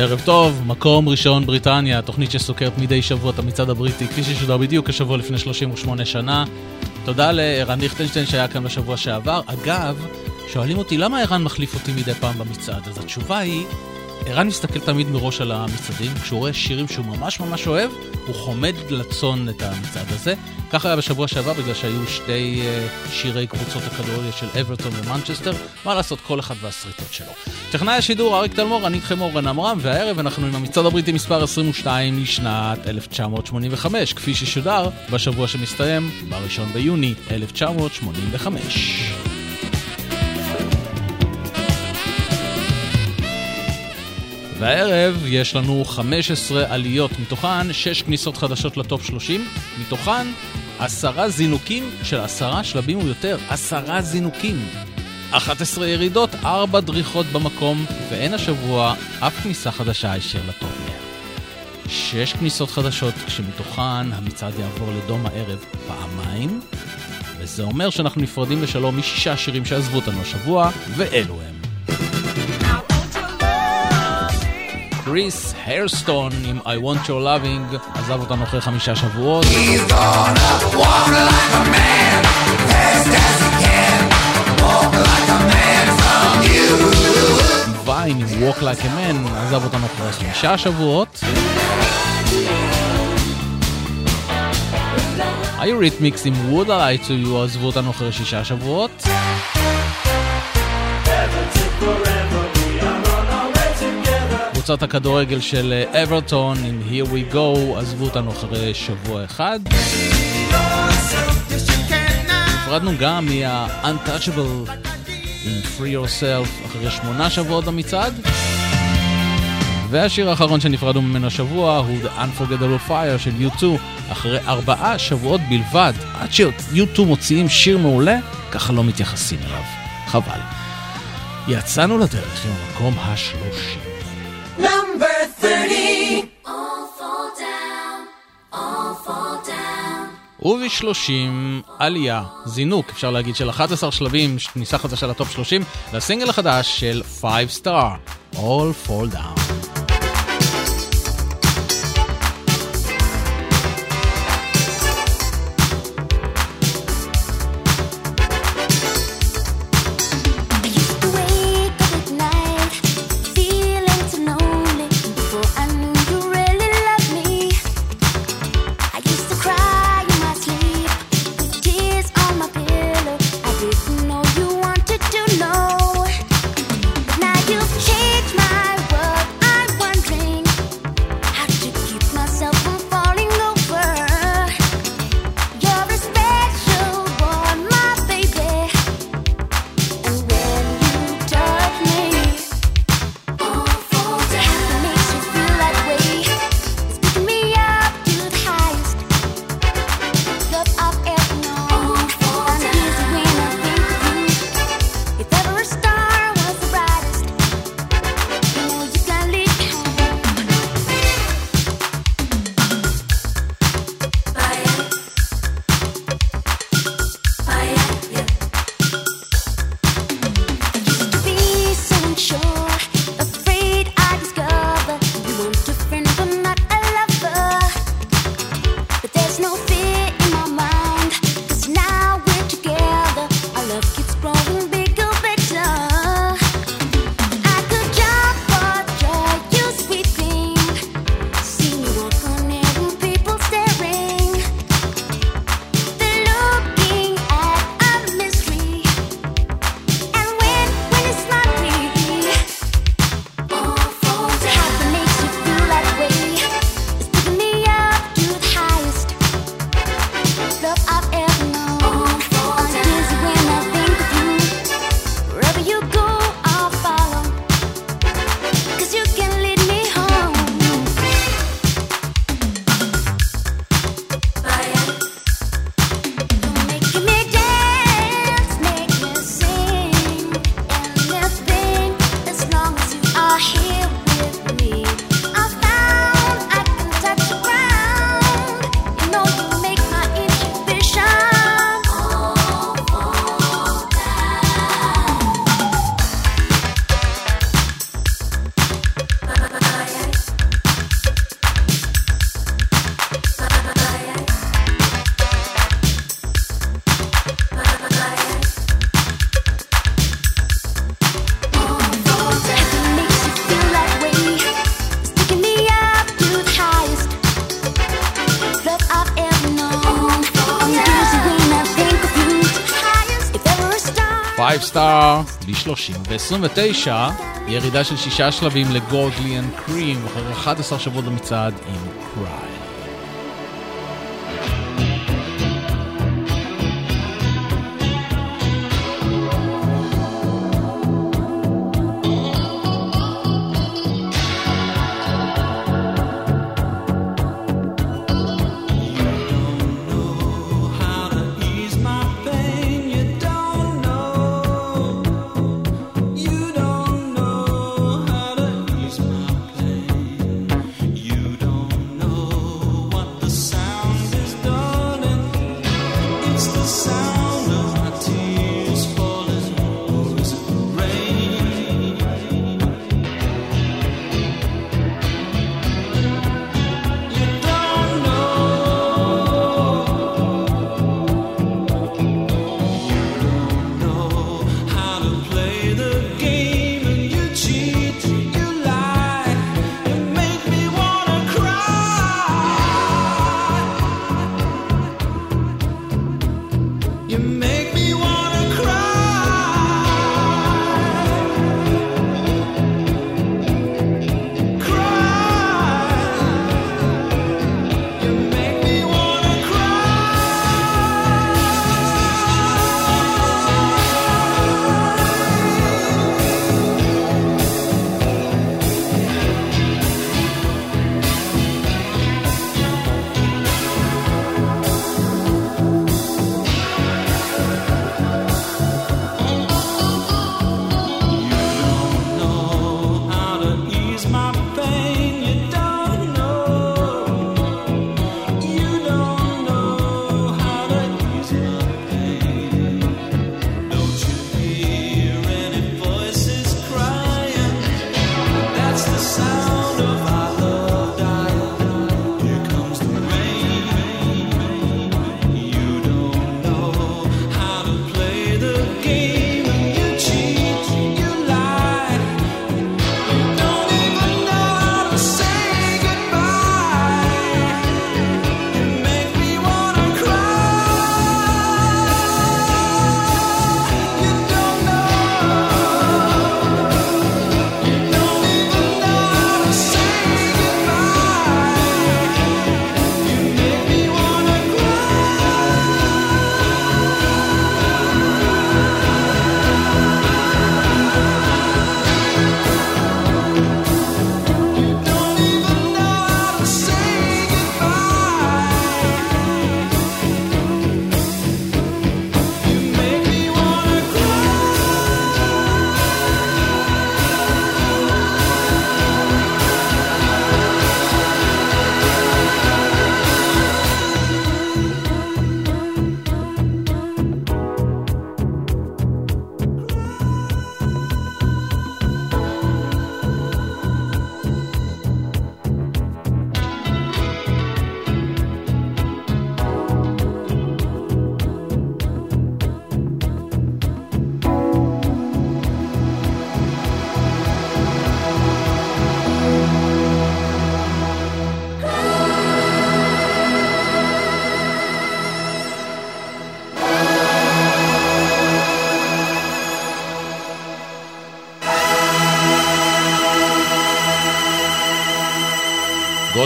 ערב טוב, מקום ראשון בריטניה, תוכנית שסוקרת מדי שבוע את המצעד הבריטי, כפי ששודר בדיוק השבוע לפני 38 שנה. תודה לערן ליכטנשטיין שהיה כאן בשבוע שעבר. אגב, שואלים אותי למה ערן מחליף אותי מדי פעם במצעד, אז התשובה היא, ערן מסתכל תמיד מראש על המצעדים, כשהוא רואה שירים שהוא ממש ממש אוהב, הוא חומד לצון את המצעד הזה. כך היה בשבוע שעבר בגלל שהיו שתי uh, שירי קבוצות הכדורגל של אברטון ומנצ'סטר, מה לעשות, כל אחד והשריטות שלו. טכנאי השידור אריק תלמור, אני איתכם אורן עמרם, והערב אנחנו עם המצעד הבריטי מספר 22 לשנת 1985, כפי ששודר בשבוע שמסתיים ב-1 ביוני 1985. והערב יש לנו 15 עליות, מתוכן 6 כניסות חדשות לטופ 30, מתוכן 10 זינוקים של 10 שלבים או יותר, 10 זינוקים. 11 ירידות, 4 דריכות במקום, ואין השבוע אף כניסה חדשה הישר לטופ 100. 6 כניסות חדשות, כשמתוכן המצעד יעבור לדום הערב פעמיים, וזה אומר שאנחנו נפרדים בשלום משישה שירים שעזבו אותנו השבוע, ואלו הם. קריס היירסטון עם I Want Your Loving עזב אותנו אחרי חמישה שבועות. ויין עם Walk Like a Man עזב אותנו אחרי חמישה שבועות. היוריתמיקס עם Would I Like To You עזבו אותנו אחרי שישה שבועות. קבוצת הכדורגל של אברטון עם Here We Go עזבו אותנו אחרי שבוע אחד. נפרדנו גם מה-Untouchable עם Free Yourself אחרי שמונה שבועות במצעד. והשיר האחרון שנפרדנו ממנו השבוע הוא The Unforgettable Fire של U2 אחרי ארבעה שבועות בלבד. עד ש-U2 מוציאים שיר מעולה, ככה לא מתייחסים אליו. חבל. יצאנו לדרך עם המקום השלושים. ובשלושים עלייה, זינוק, אפשר להגיד, של 11 שלבים, כניסה חדשה לטופ 30, לסינגל החדש של 5 star, All Fall Down. 30. ב-29, ירידה של שישה שלבים לגודלי אנד קרים, אחרי 11 שבועות במצעד עם קריי.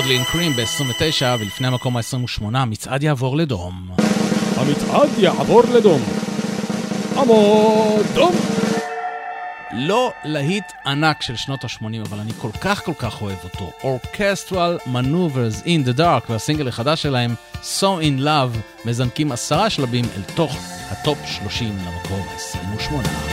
Godley and Creme ב-29 ולפני המקום ה-28 המצעד יעבור לדום. המצעד יעבור לדום. עמוד דום! לא להיט ענק של שנות ה-80, אבל אני כל כך כל כך אוהב אותו. Orchestral Maneuvers in the Dark והסינגל החדש שלהם, So in Love, מזנקים עשרה שלבים אל תוך הטופ 30 למקום ה-28.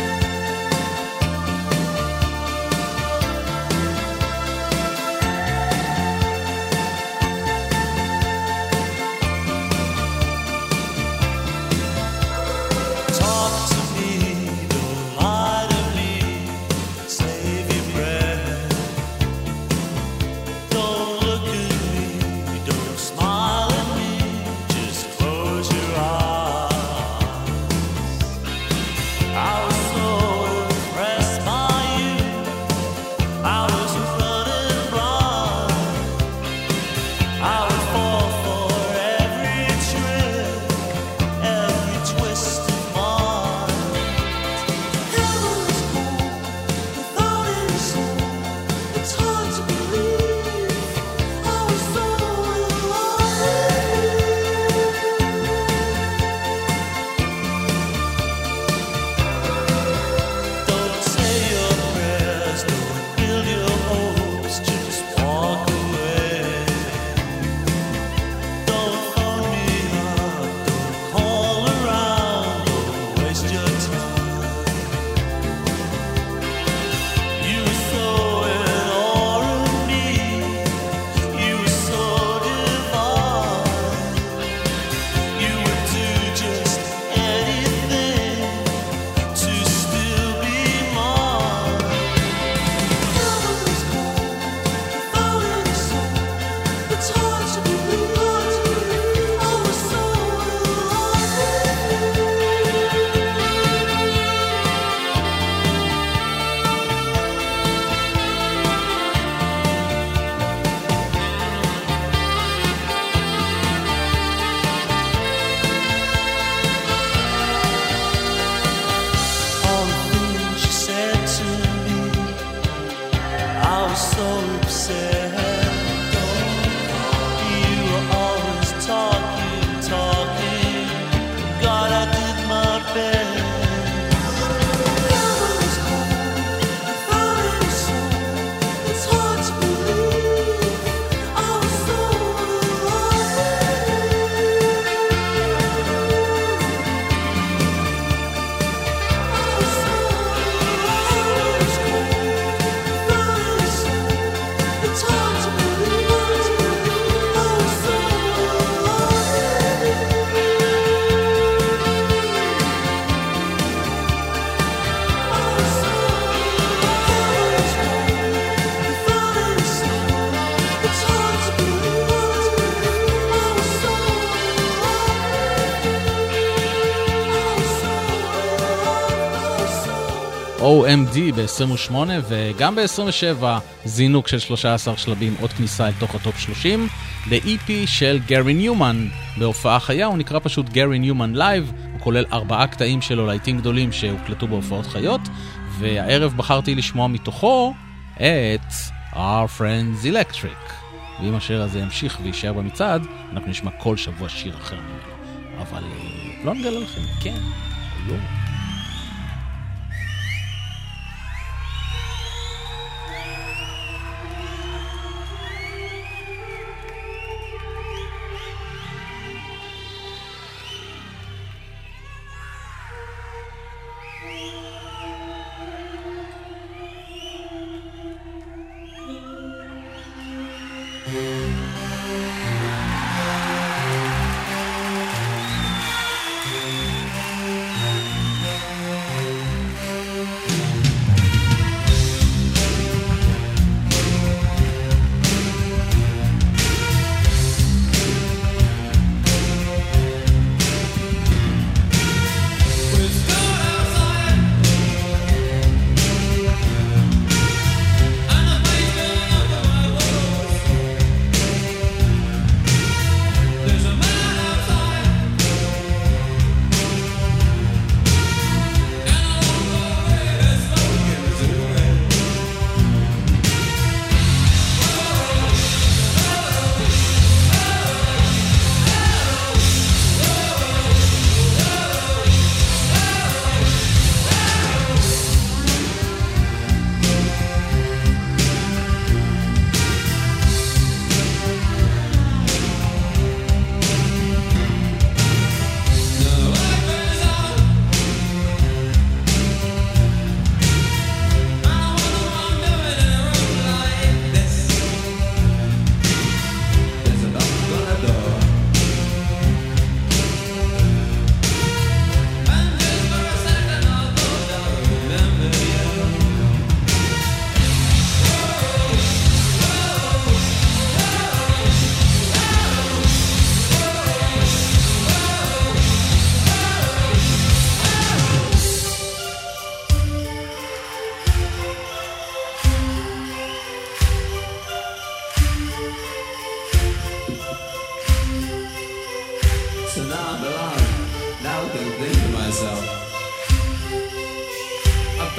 OMD ב-28 וגם ב-27 זינוק של 13 שלבים, עוד כניסה אל תוך הטופ 30. ב-EP של גרי ניומן בהופעה חיה, הוא נקרא פשוט גרי ניומן live, הוא כולל ארבעה קטעים שלו להיטים גדולים שהוקלטו בהופעות חיות, והערב בחרתי לשמוע מתוכו את Are Friends Electric. ואם השיר הזה ימשיך ויישאר במצעד, אנחנו נשמע כל שבוע שיר אחר ממנו. אבל אה, לא נגלה לכם, כן לא.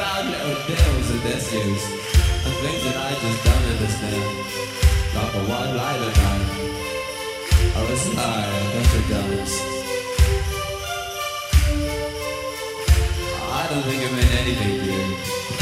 About thousand Othels and Decios And things that I just don't understand. Like for one light of night I was a I of better guns. I don't think it meant anything to you.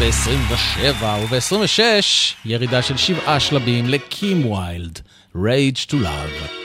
ב-27 וב-26 ירידה של שבעה שלבים לקים ויילד, Rage to Love.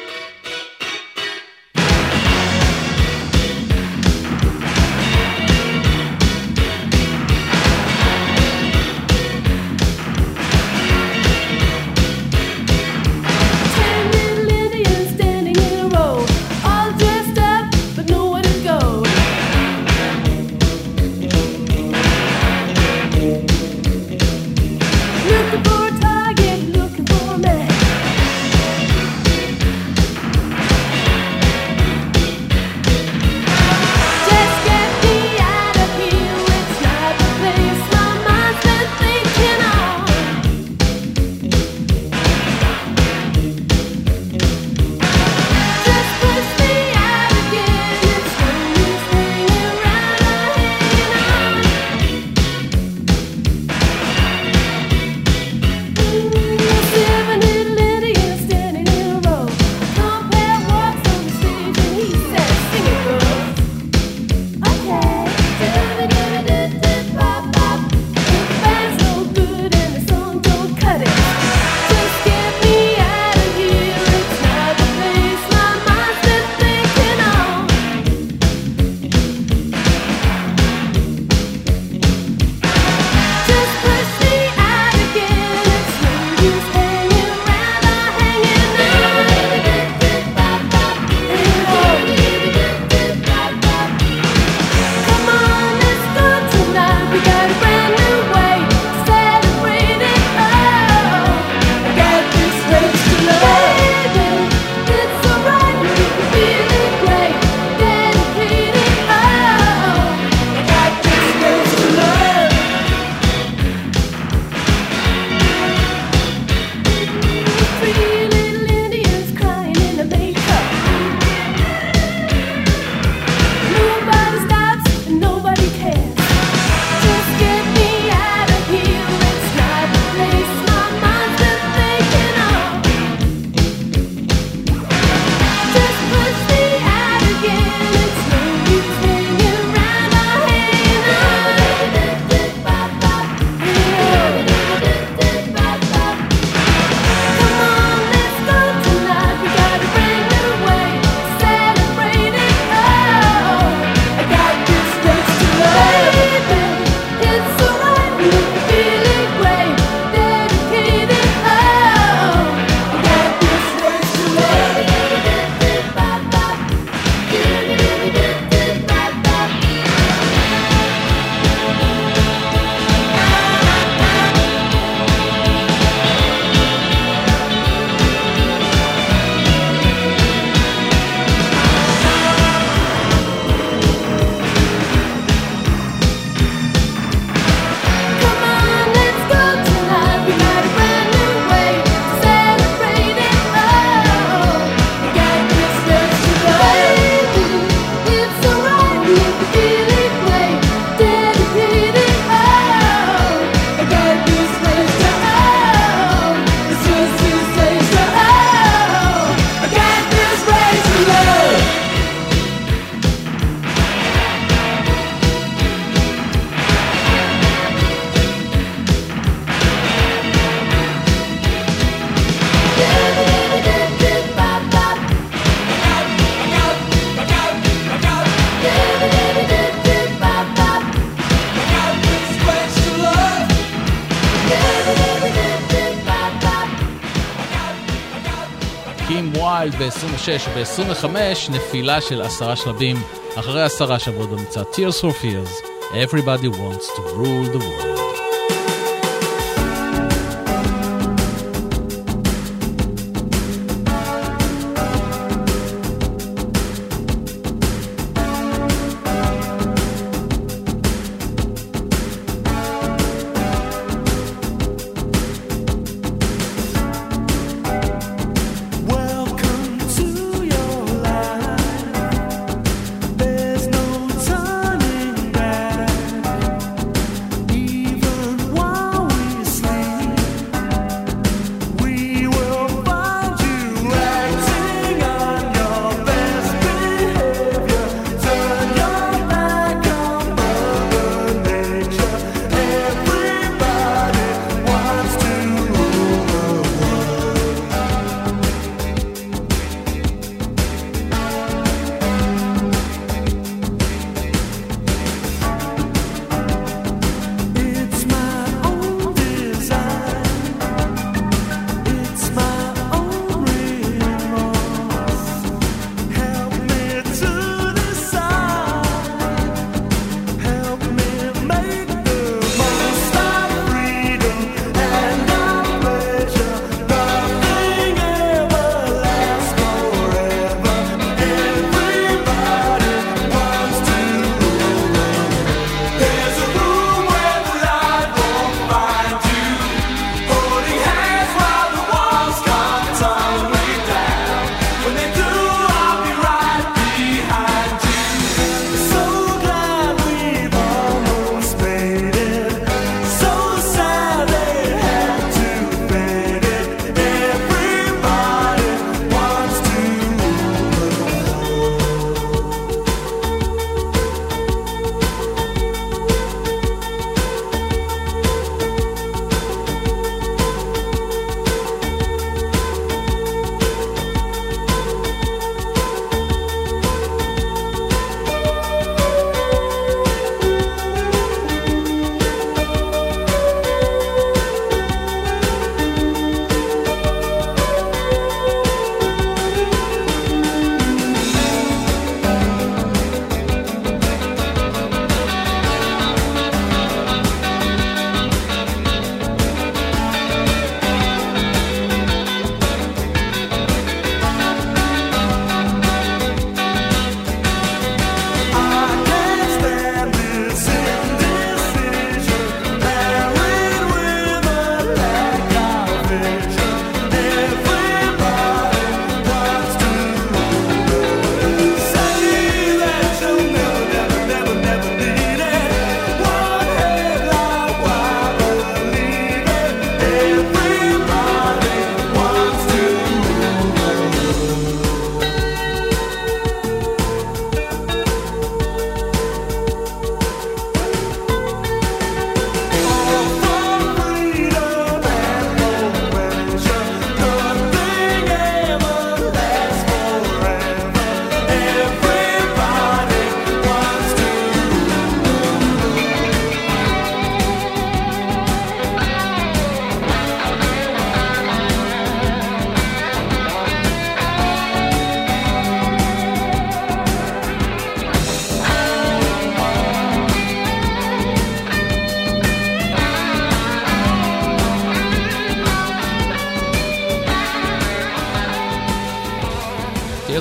ב-26 וב-25 נפילה של עשרה שלבים אחרי עשרה שבועות במצעד Tears for Fears, Everybody wants to rule the world.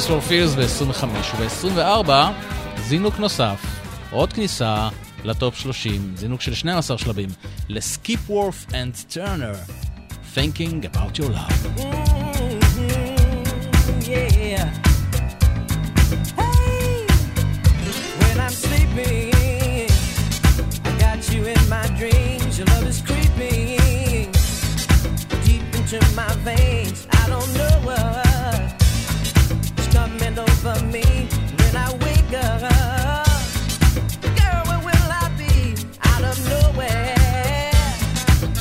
Tears for Fears ב-25 וב-24 זינוק נוסף, עוד כניסה לטופ 30, זינוק של 12 שלבים, לסקיפ וורף אנד טרנר, Thinking about your love. Yeah. Hey, when I'm sleeping, I got you in my dreams. Love is creeping deep into my veins. I don't know what's over me when I wake up. Girl, where will I be? Out of nowhere.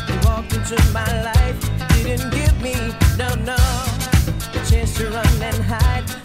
You walked into my life, didn't give me no, no chance to run and hide.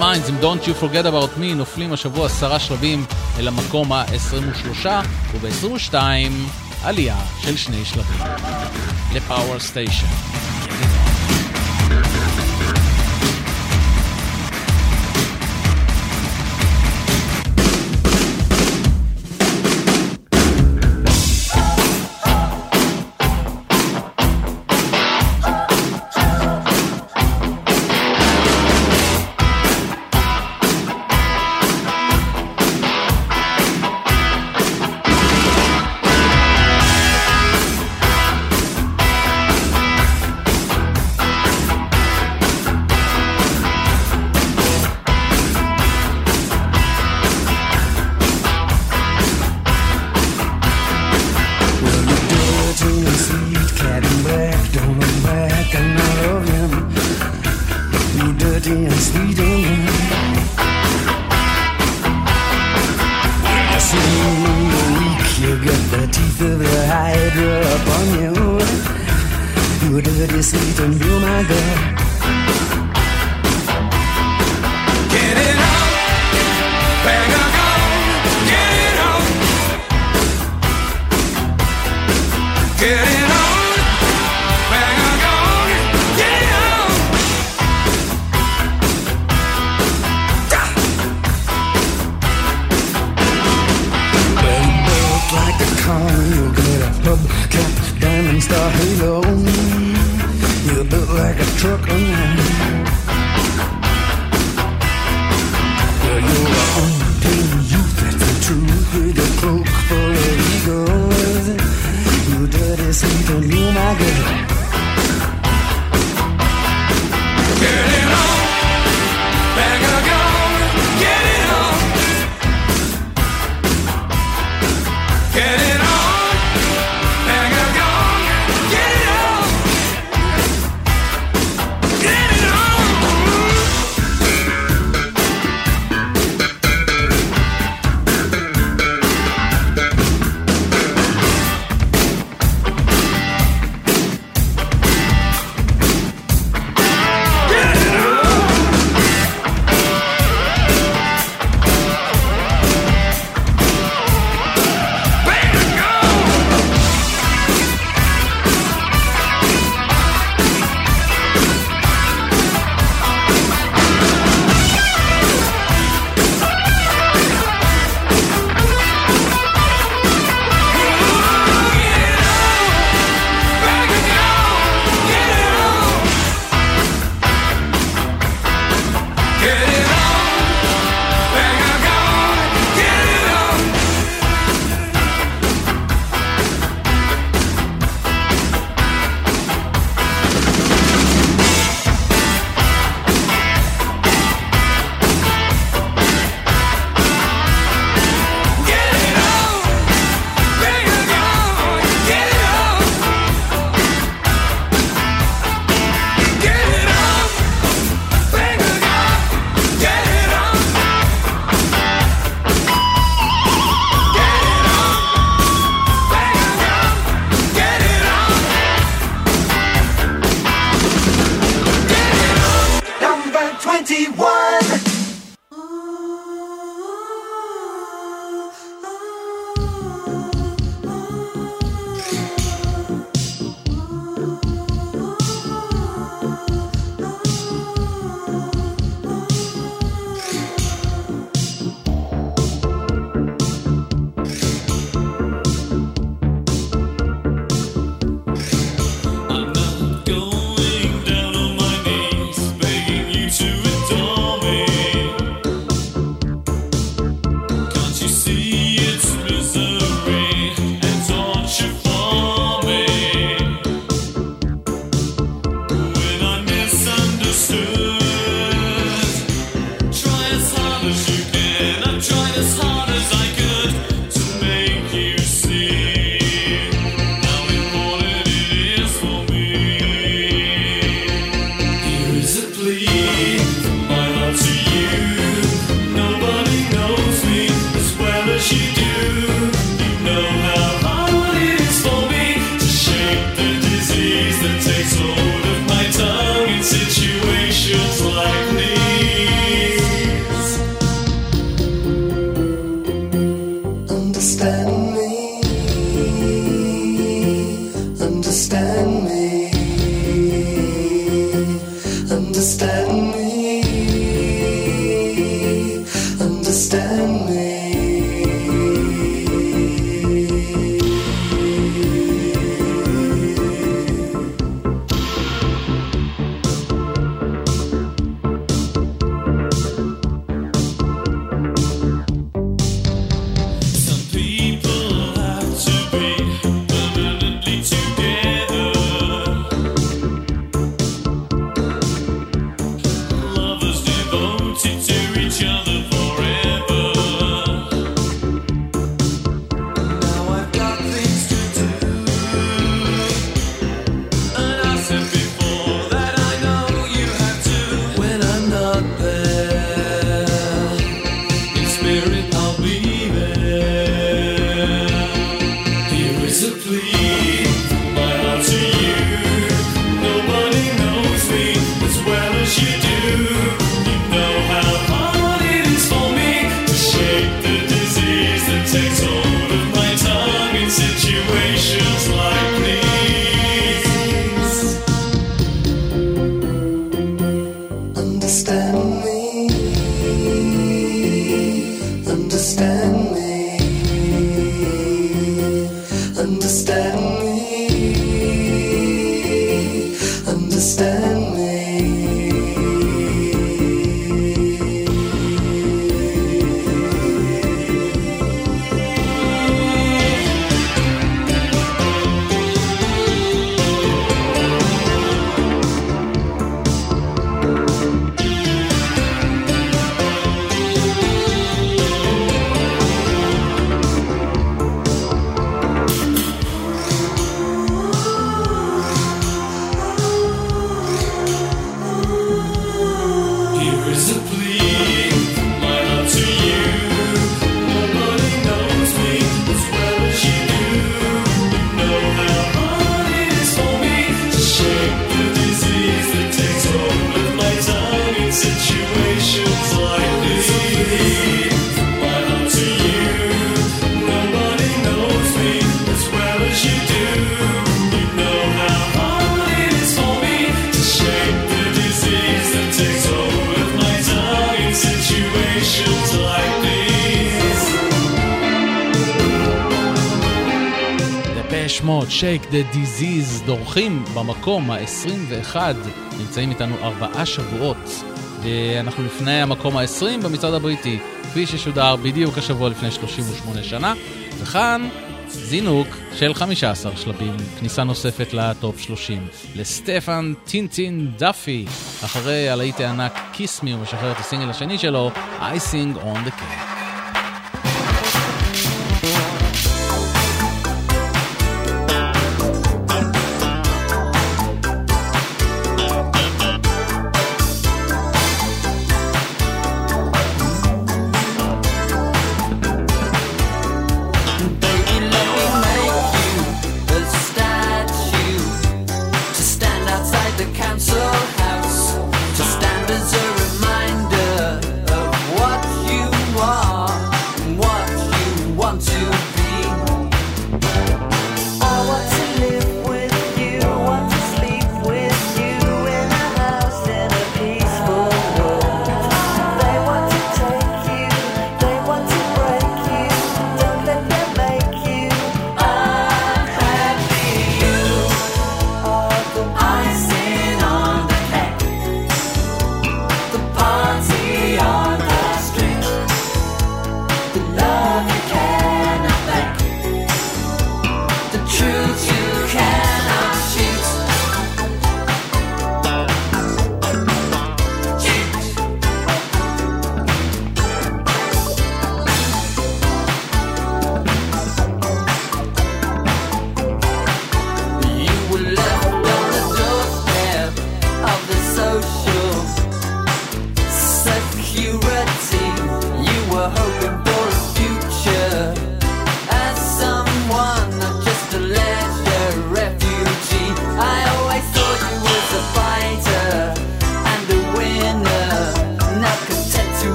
Minds עם Don't You Forget About Me נופלים השבוע עשרה שלבים אל המקום ה-23 וב-22 עלייה של שני שלבים לפאוור סטיישן. Understand me, understand me. the Disease דורכים במקום ה-21, נמצאים איתנו ארבעה שבועות. אה, אנחנו לפני המקום ה-20 במצעד הבריטי, כפי ששודר בדיוק השבוע לפני 38 שנה, וכאן זינוק של 15 שלבים, כניסה נוספת לטופ 30, לסטפן טינטין דאפי, אחרי הלהיט הענק "Kiss Me" הוא את הסינגל השני שלו, "I Sing on the Cat".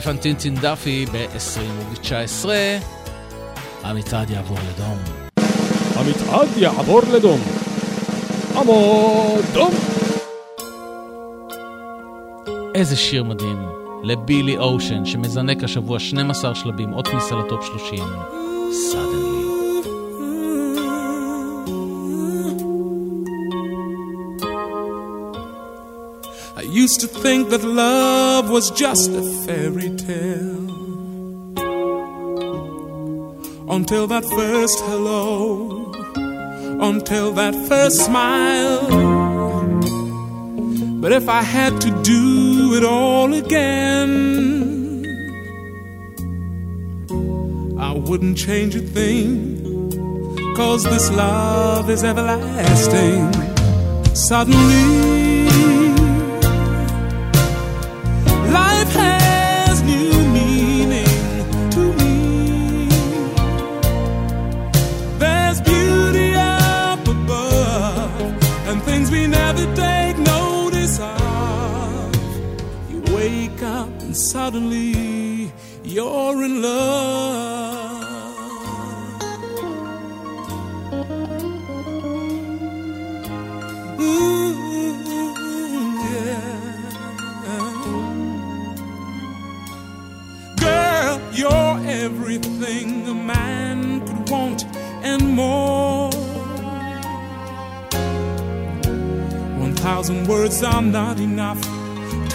סטפן טינטין דאפי ב-2019. המצעד יעבור לדום. המצעד יעבור לדום. עמוד דום! איזה שיר מדהים לבילי אושן שמזנק השבוע 12 שלבים עוד כניסה לטופ 30. סאדן. used to think that love was just a fairy tale. Until that first hello, until that first smile. But if I had to do it all again, I wouldn't change a thing. Cause this love is everlasting. Suddenly, suddenly you're in love. Ooh, yeah. Girl, you're everything a man could want and more. One thousand words are not enough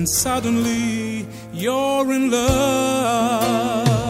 And suddenly you're in love.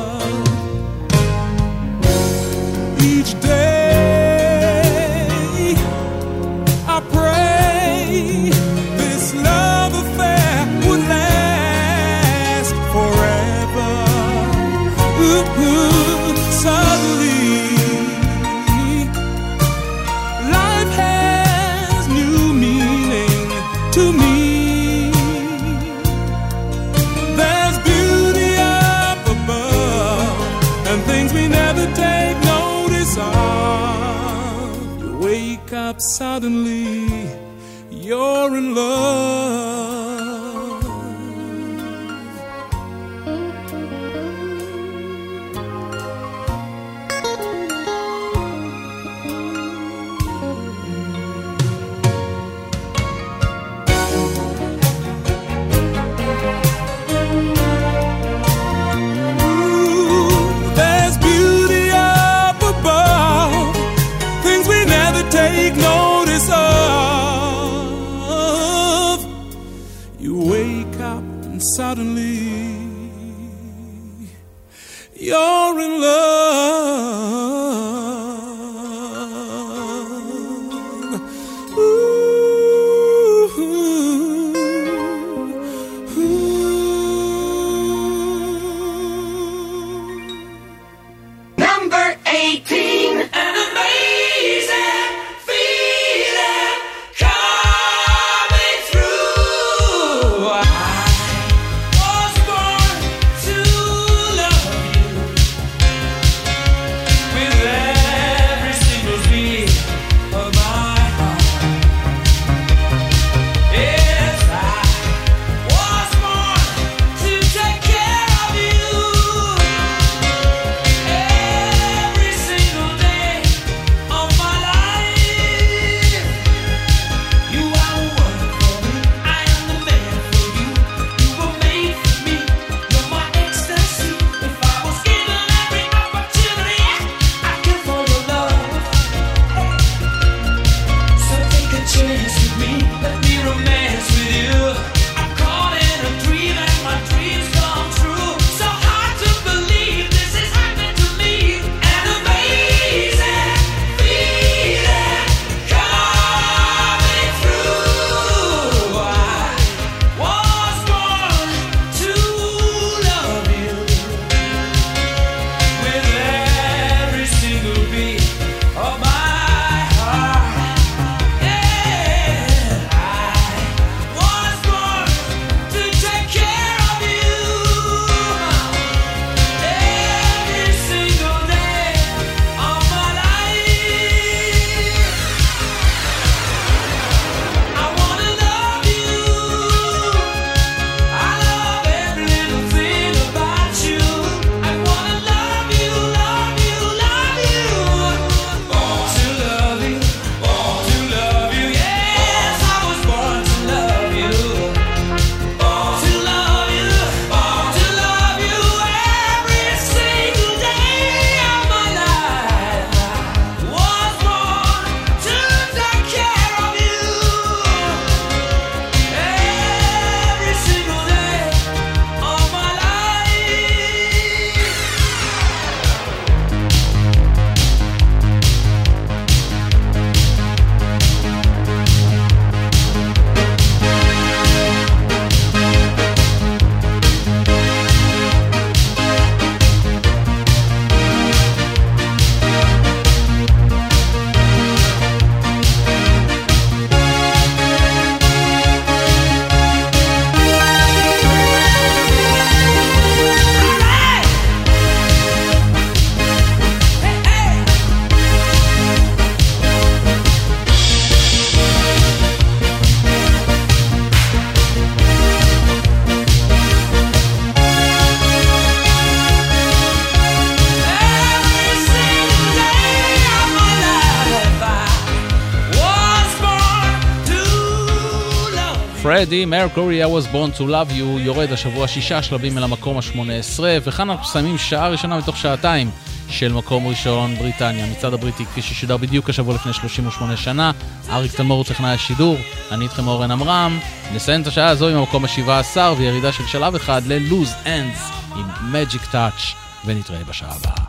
פרדי מרקורי, I was born to love you, יורד השבוע שישה שלבים אל המקום ה-18, וכאן אנחנו מסיימים שעה ראשונה מתוך שעתיים של מקום ראשון בריטניה, המצעד הבריטי כפי ששודר בדיוק השבוע לפני 38 שנה, אריק תלמור הוא טכנאי השידור, אני איתכם אורן עמרם, נסיים את השעה הזו עם המקום ה-17 וירידה של שלב אחד ל-Lose Ends עם Magic Touch, ונתראה בשעה הבאה.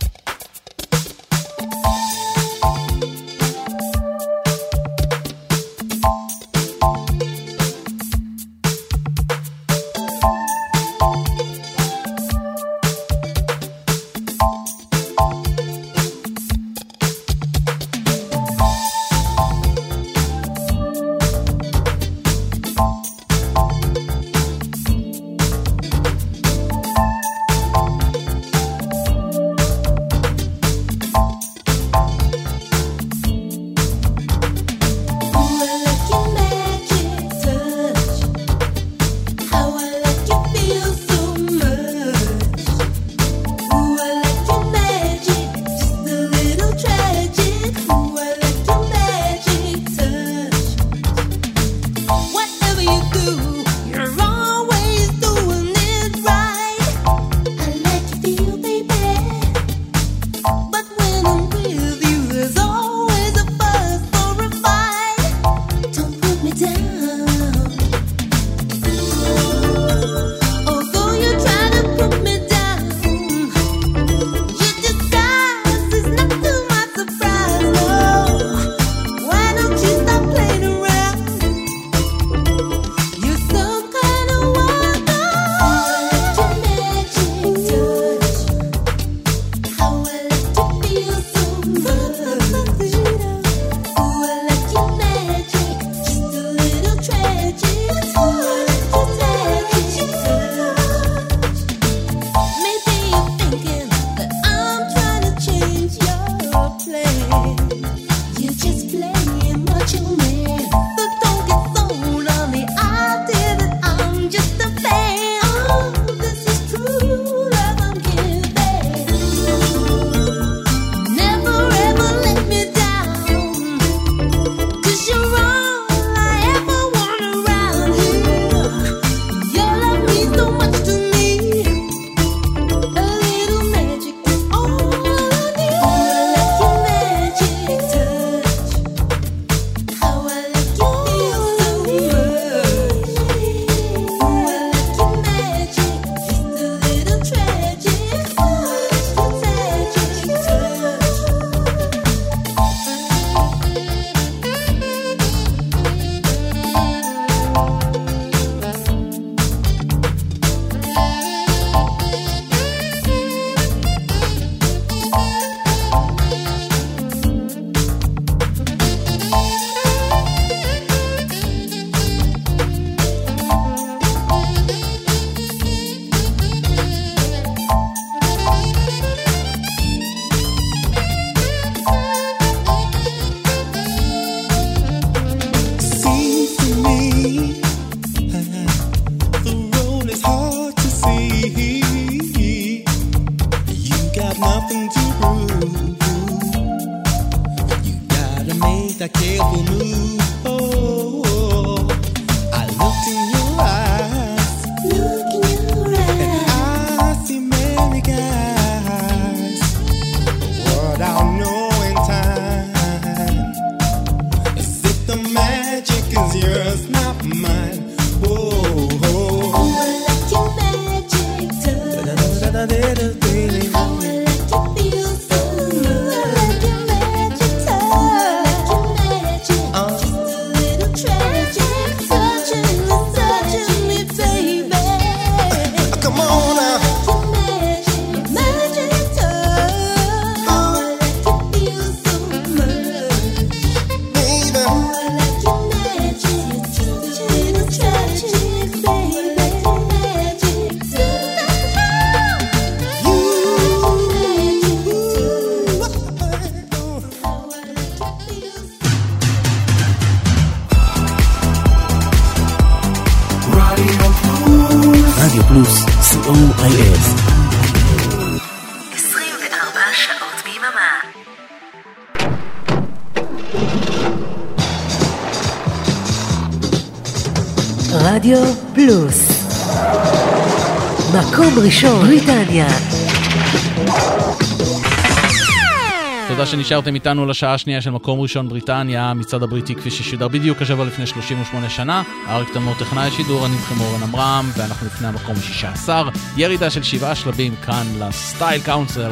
שנשארתם איתנו לשעה השנייה של מקום ראשון בריטניה, מצעד הבריטי כפי ששודר בדיוק השבוע לפני 38 שנה. אריק תמור טכנאי השידור, אני מכם אורן עמרם, ואנחנו לפני המקום ה-16. ירידה של שבעה שלבים כאן לסטייל קאונסל,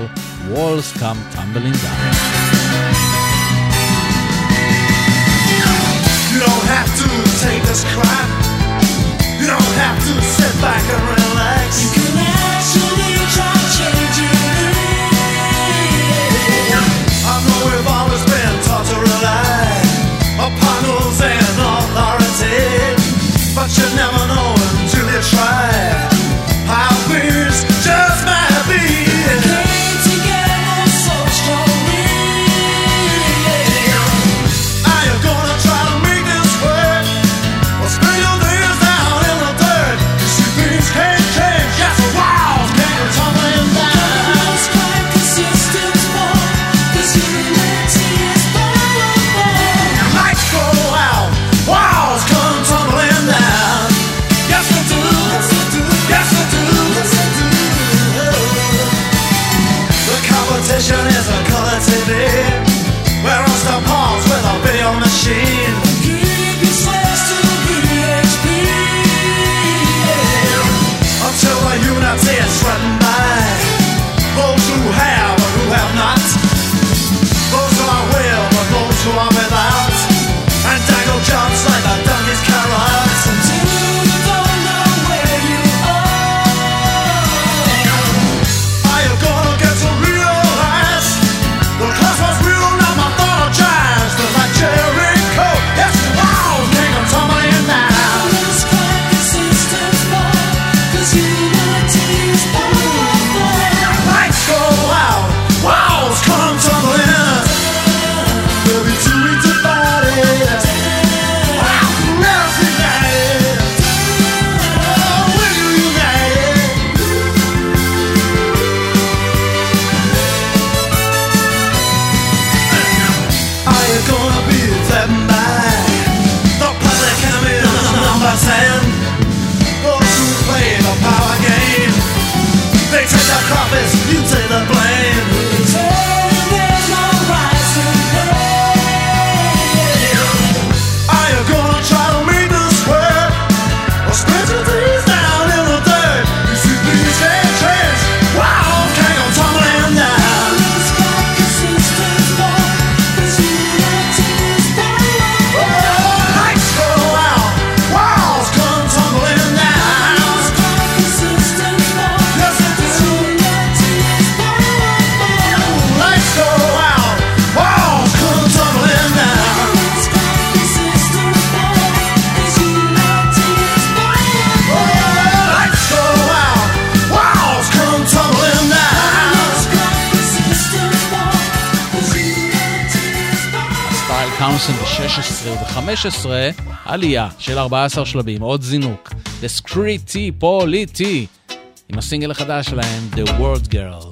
Walls Come Tumbling Down. You don't have to take this crap. You don't have to sit back and relax. You can but you never know. 2015, עלייה של 14 שלבים, עוד זינוק. The Screety Polity, עם הסינגל החדש שלהם, The World Girl.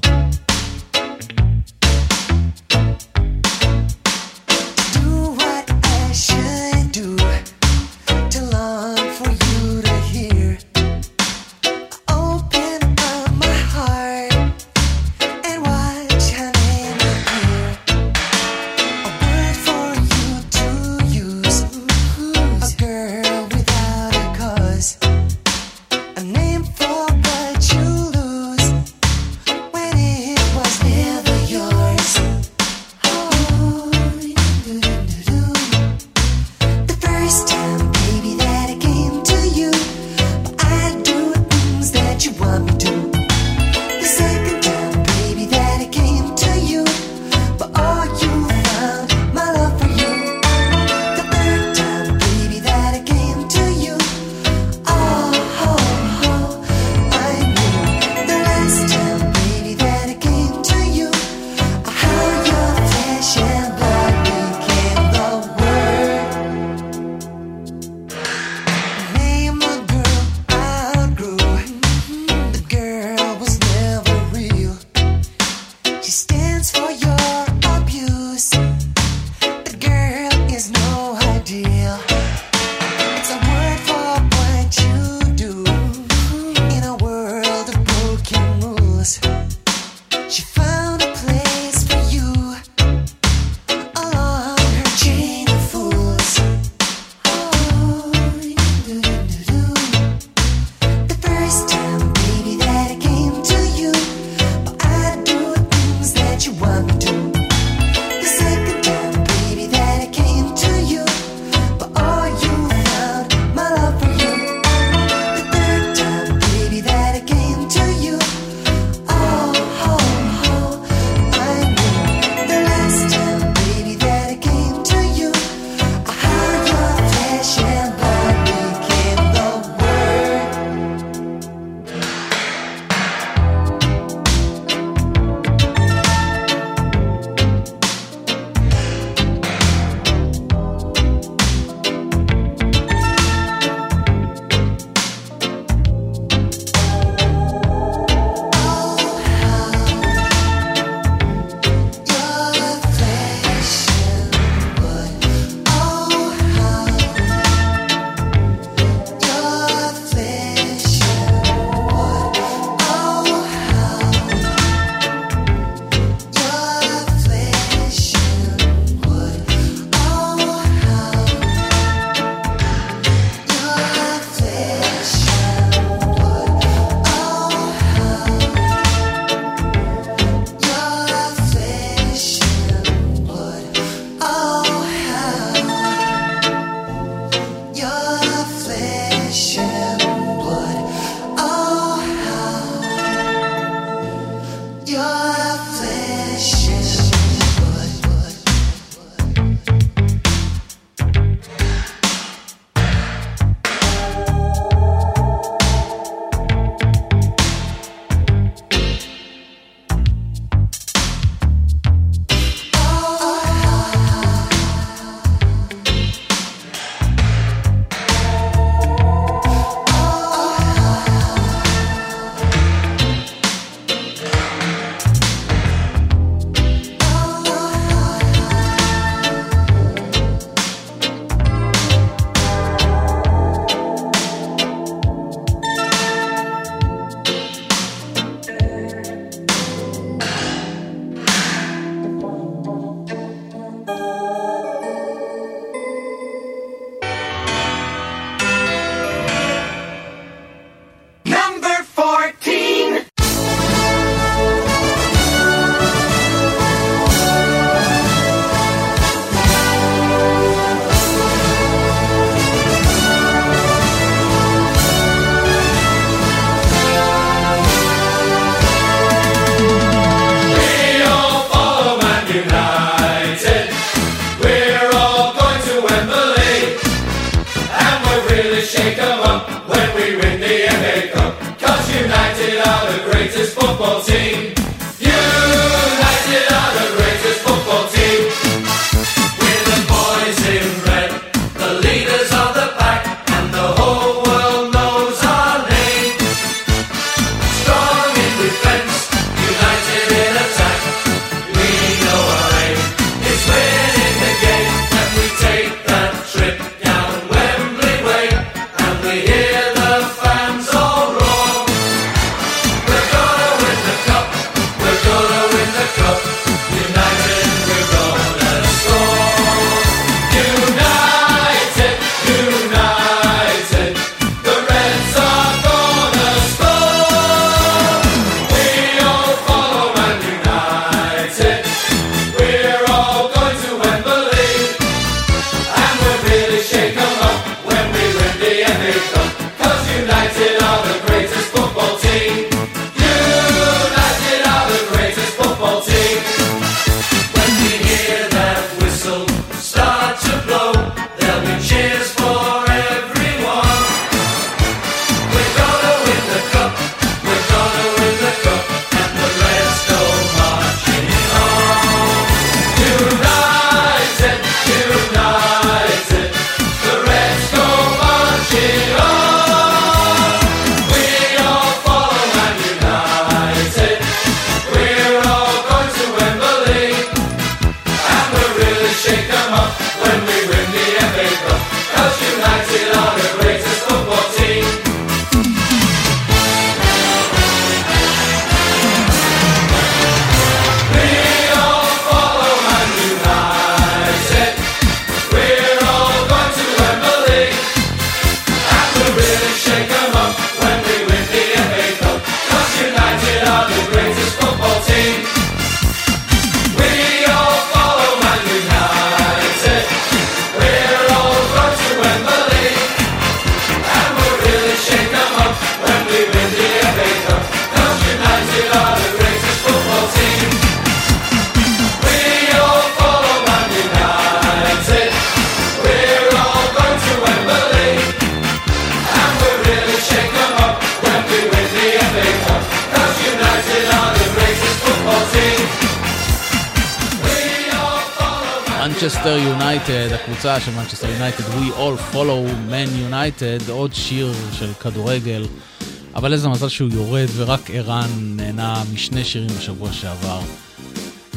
אבל איזה מזל שהוא יורד, ורק ערן נהנה משני שירים בשבוע שעבר.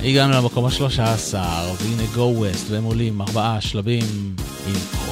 הגענו למקום השלושה עשר, והנה גו ווסט, והם עולים ארבעה שלבים עם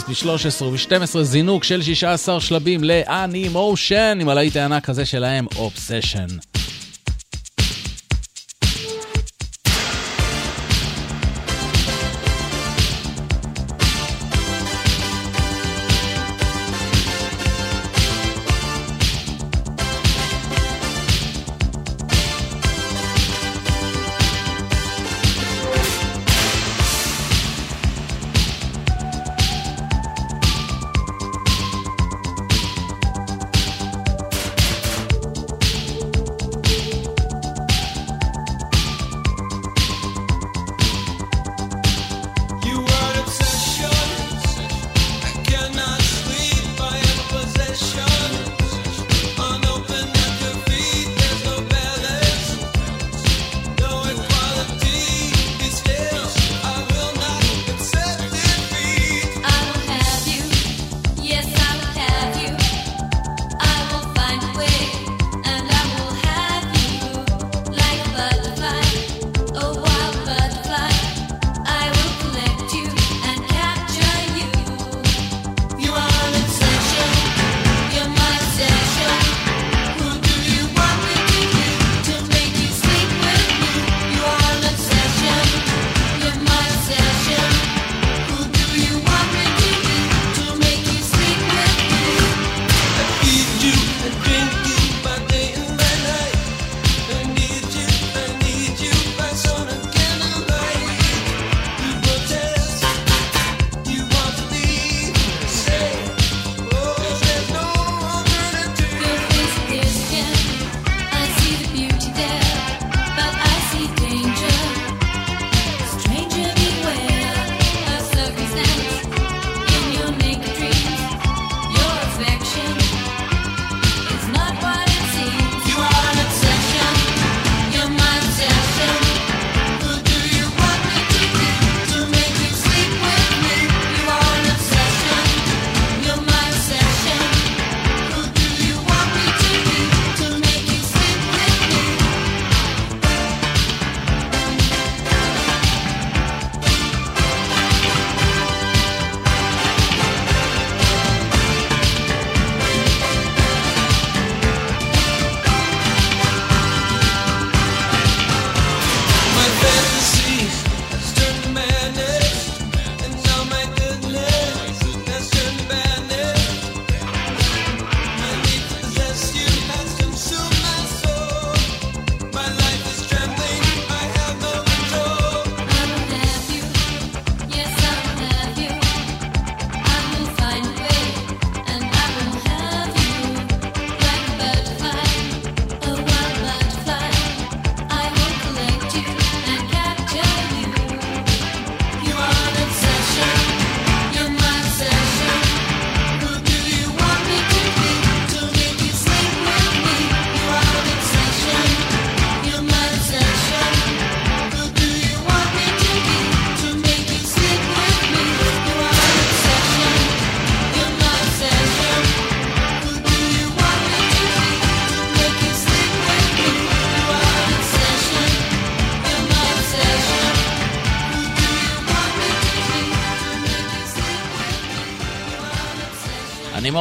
פורסט ב-13 וב-12, זינוק של 16 שלבים לאנימושן, עם הלהיט הענק הזה שלהם, Obsession.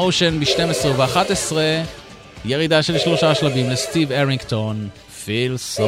מושן ב-12 ו-11, ירידה של שלושה שלבים לסטיב ארינגטון, פיל So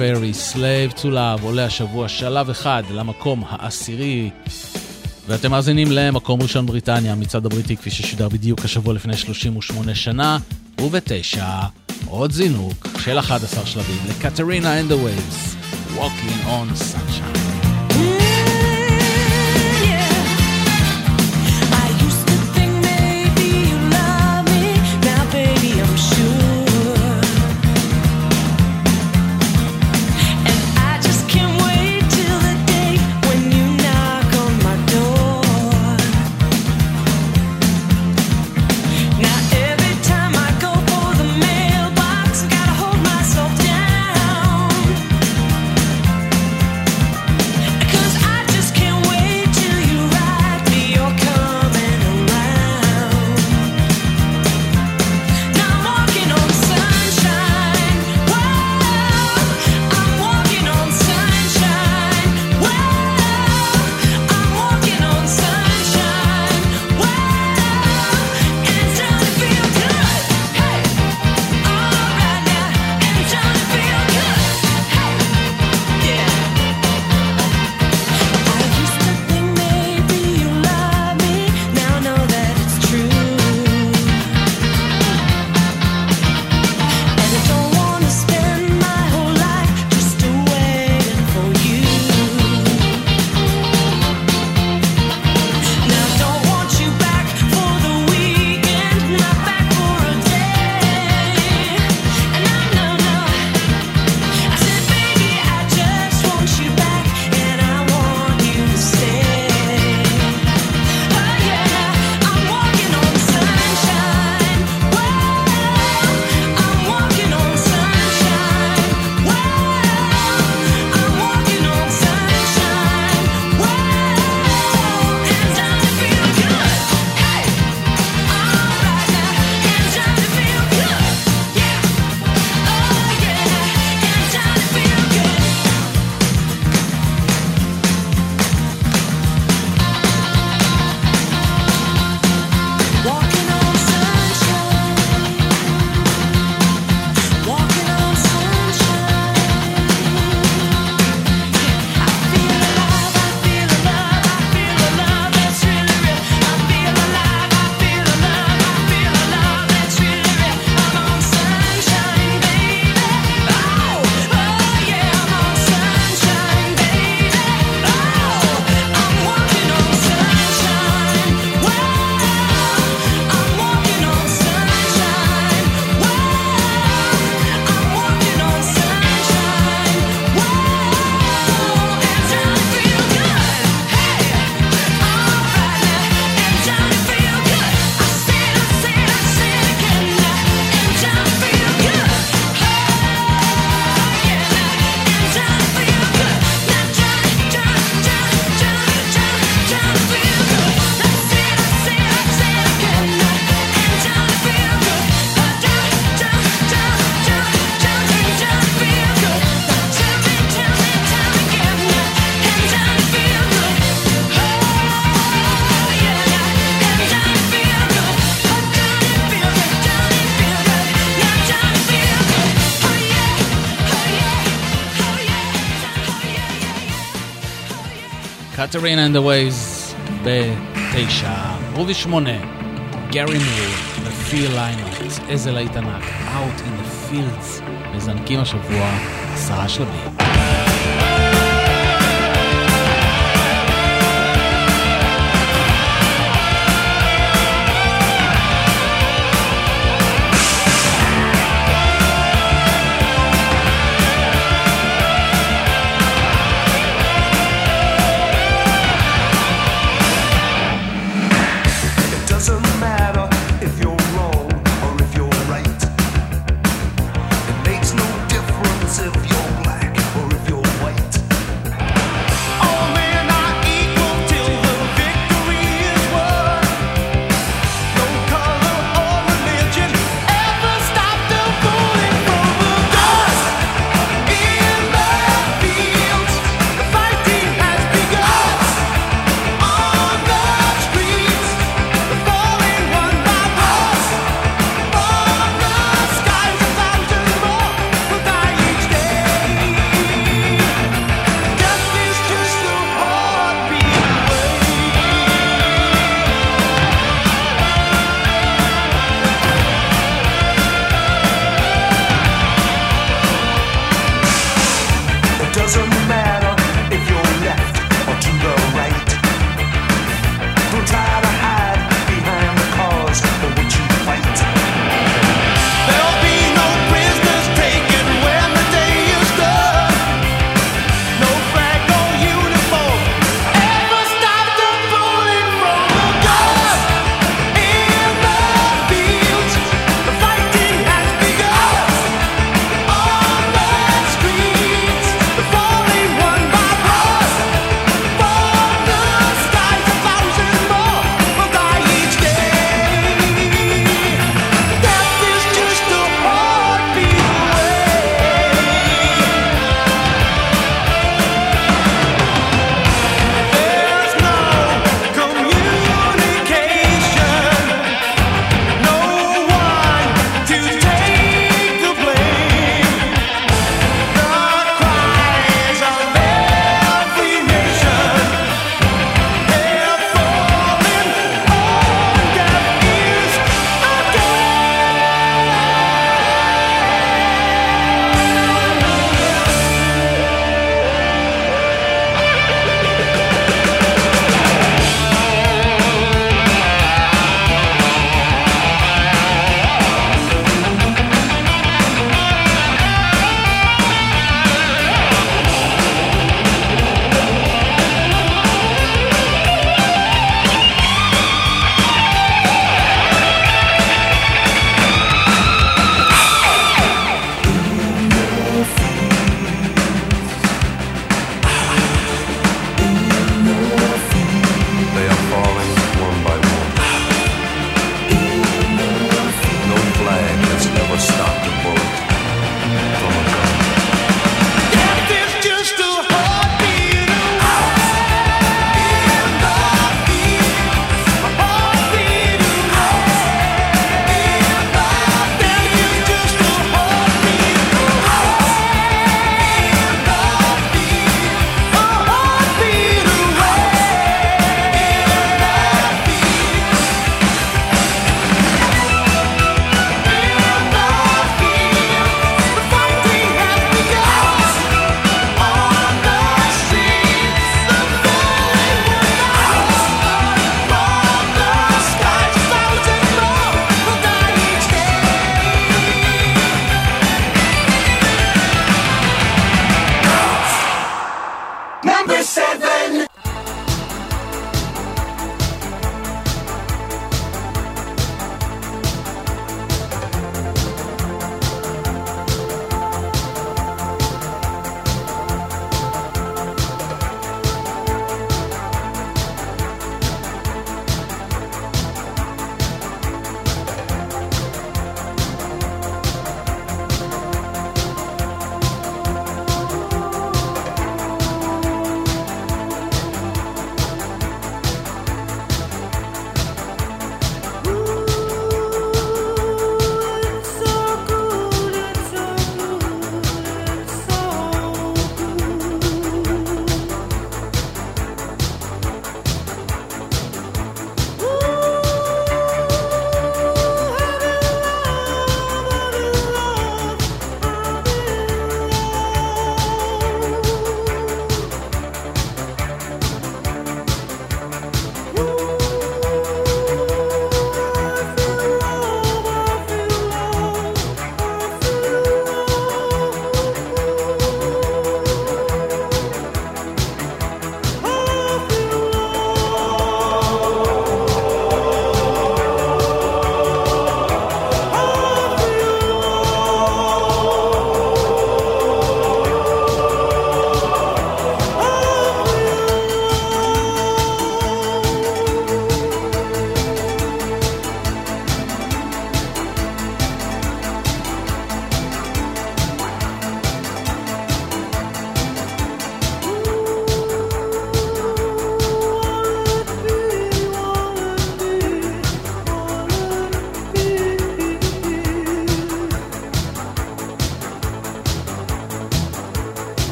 פרי, to Love עולה השבוע שלב אחד למקום העשירי. ואתם מאזינים למקום ראשון בריטניה, המצעד הבריטי כפי ששודר בדיוק השבוע לפני 38 שנה, ובתשע עוד זינוק של 11 שלבים ל Katrina and the Waves, Walking on Sun. קטרינה the ways בתשע, רובי שמונה, גארי מור, The Line איזה להיט ענק, Out in the Fields, מזנקים השבוע עשרה שלבים.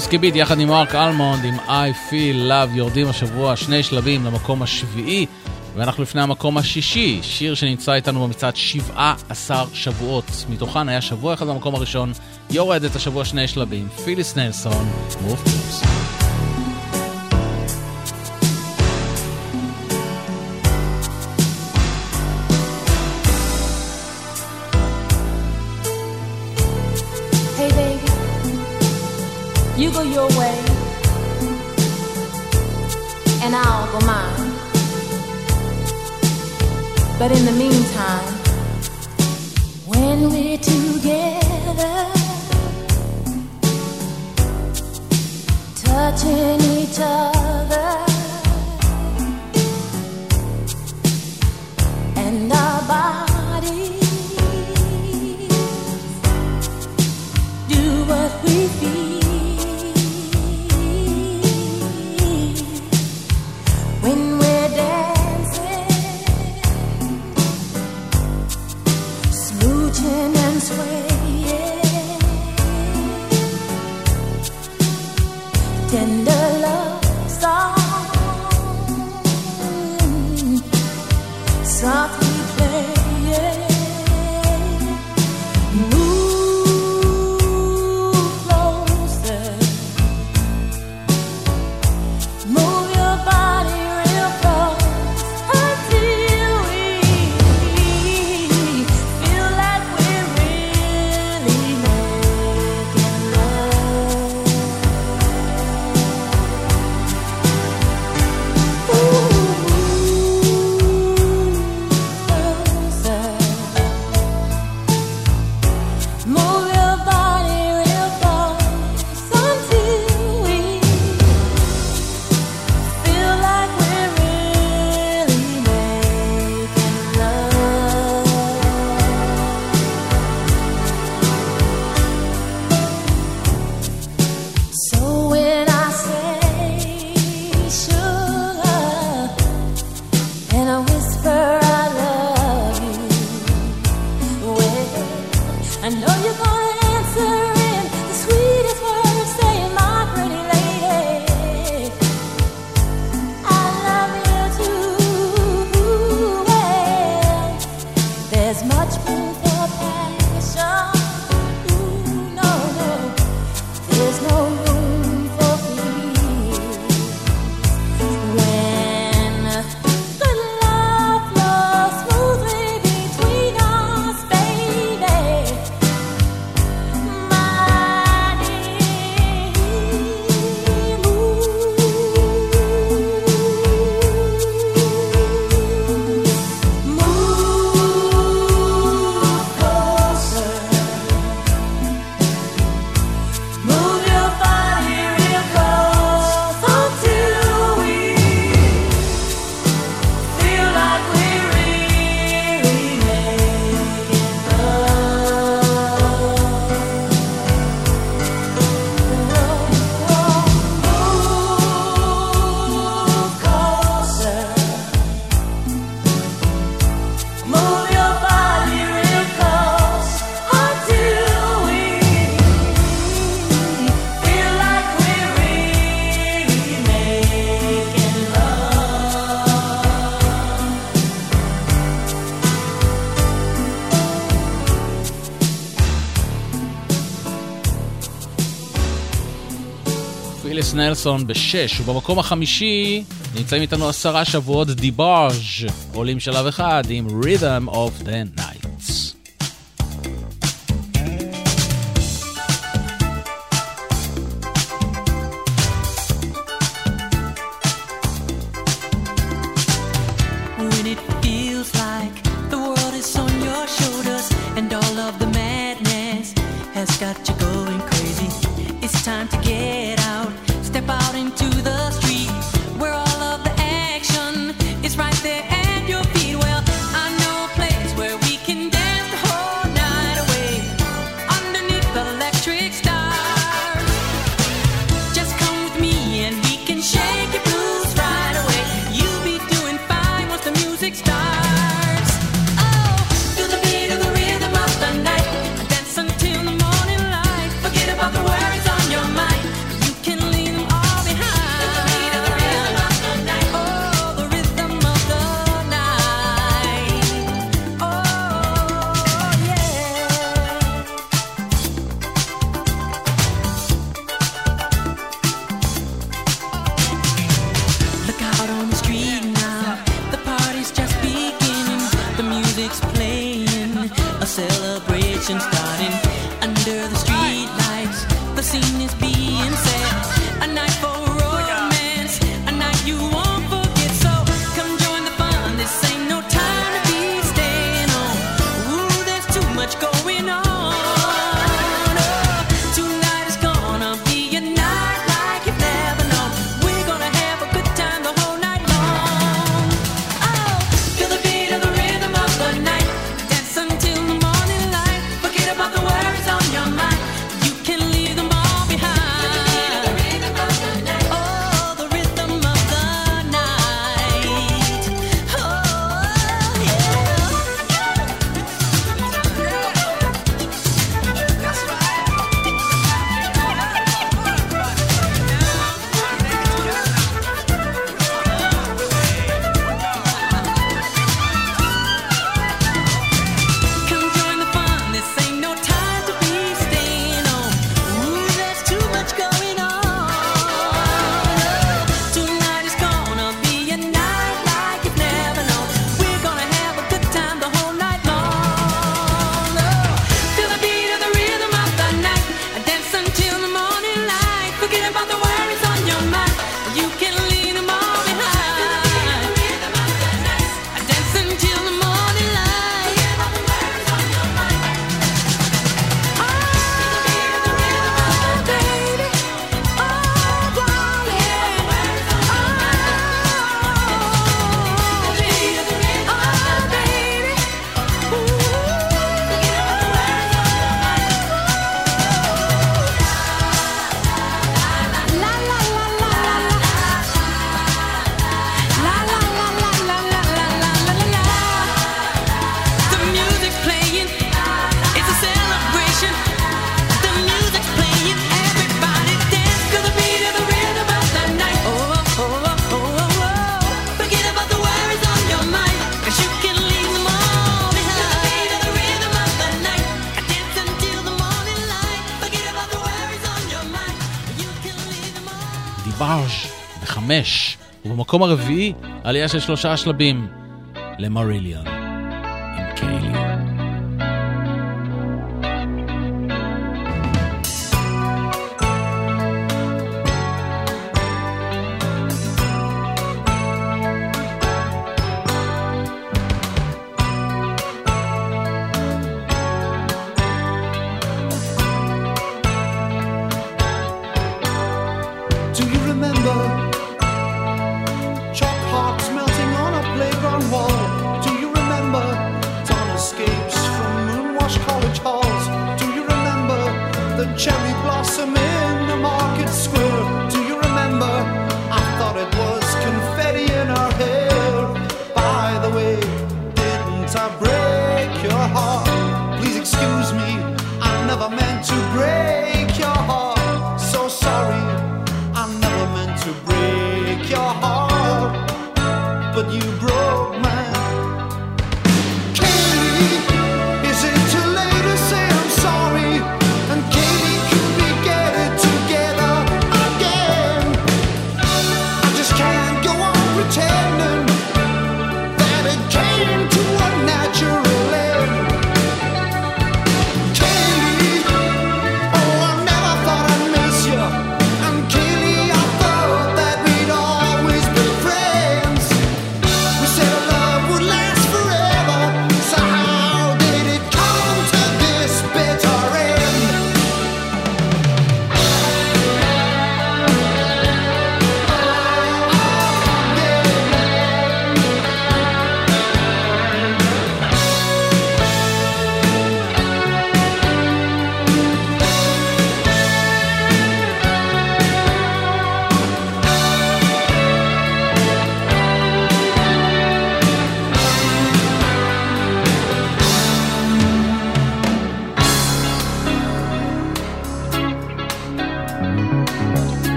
סלונסקי ביט יחד עם מרק אלמונד עם I Feel Love יורדים השבוע שני שלבים למקום השביעי ואנחנו לפני המקום השישי, שיר שנמצא איתנו במצעד 17 שבועות, מתוכן היה שבוע אחד במקום הראשון, יורד את השבוע שני שלבים, פיליס נלסון, מוב פלוס. But in the meantime, נלסון בשש, ובמקום החמישי נמצאים איתנו עשרה שבועות דיבאז' עולים שלב אחד עם Rhythm of the ובמקום הרביעי עלייה של שלושה שלבים למריליון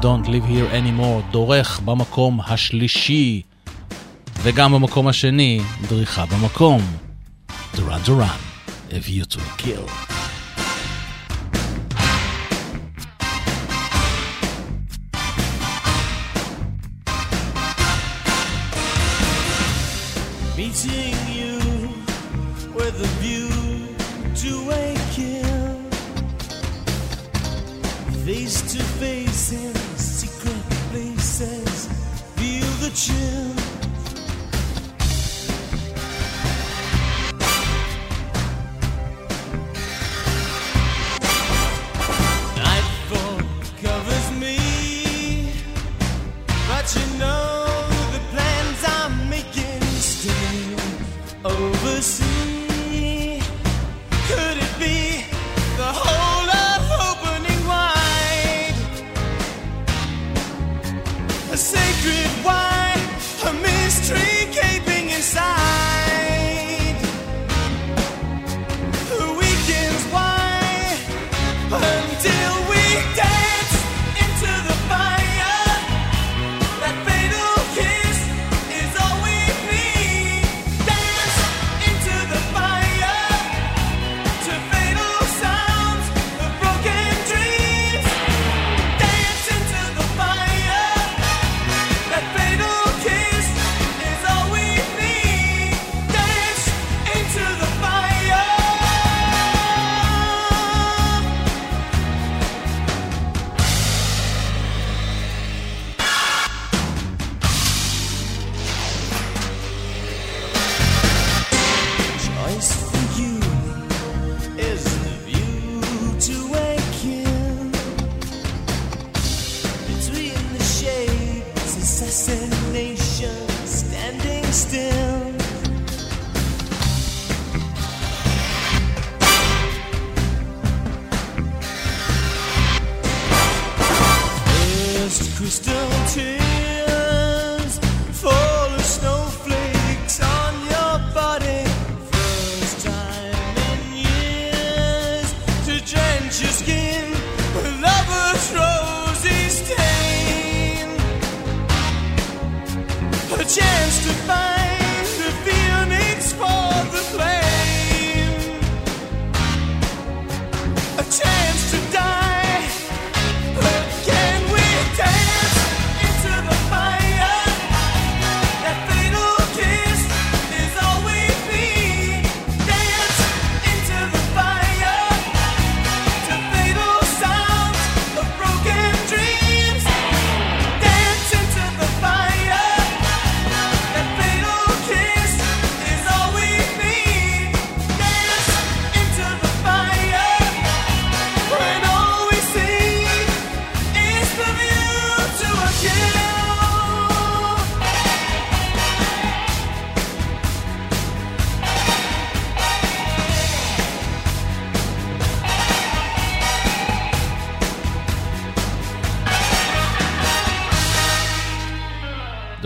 Don't Live Here Anymore דורך במקום השלישי וגם במקום השני דריכה במקום. דורן דורן, If You To Kill.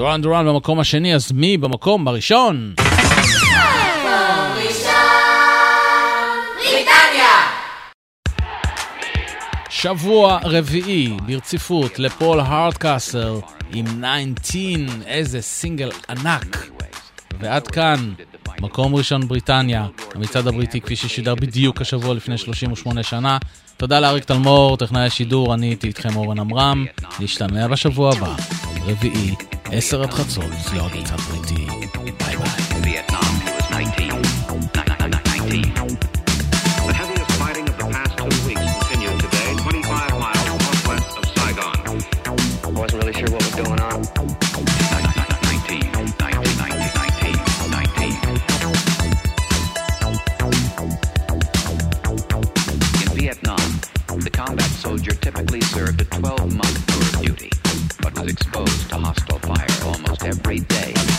דוראן דוראן במקום השני, אז מי במקום הראשון? שבוע רביעי ברציפות לפול הרדקאסר עם 19, איזה סינגל ענק. ועד כאן, מקום ראשון בריטניה, המצעד הבריטי כפי ששודר בדיוק השבוע לפני 38 שנה. תודה לאריק תלמור, טכנאי השידור, אני הייתי איתכם אורן עמרם, להשתמע בשבוע הבא. רביעי, 10 עד חצות, קצת ריטי. was exposed to hostile fire almost every day.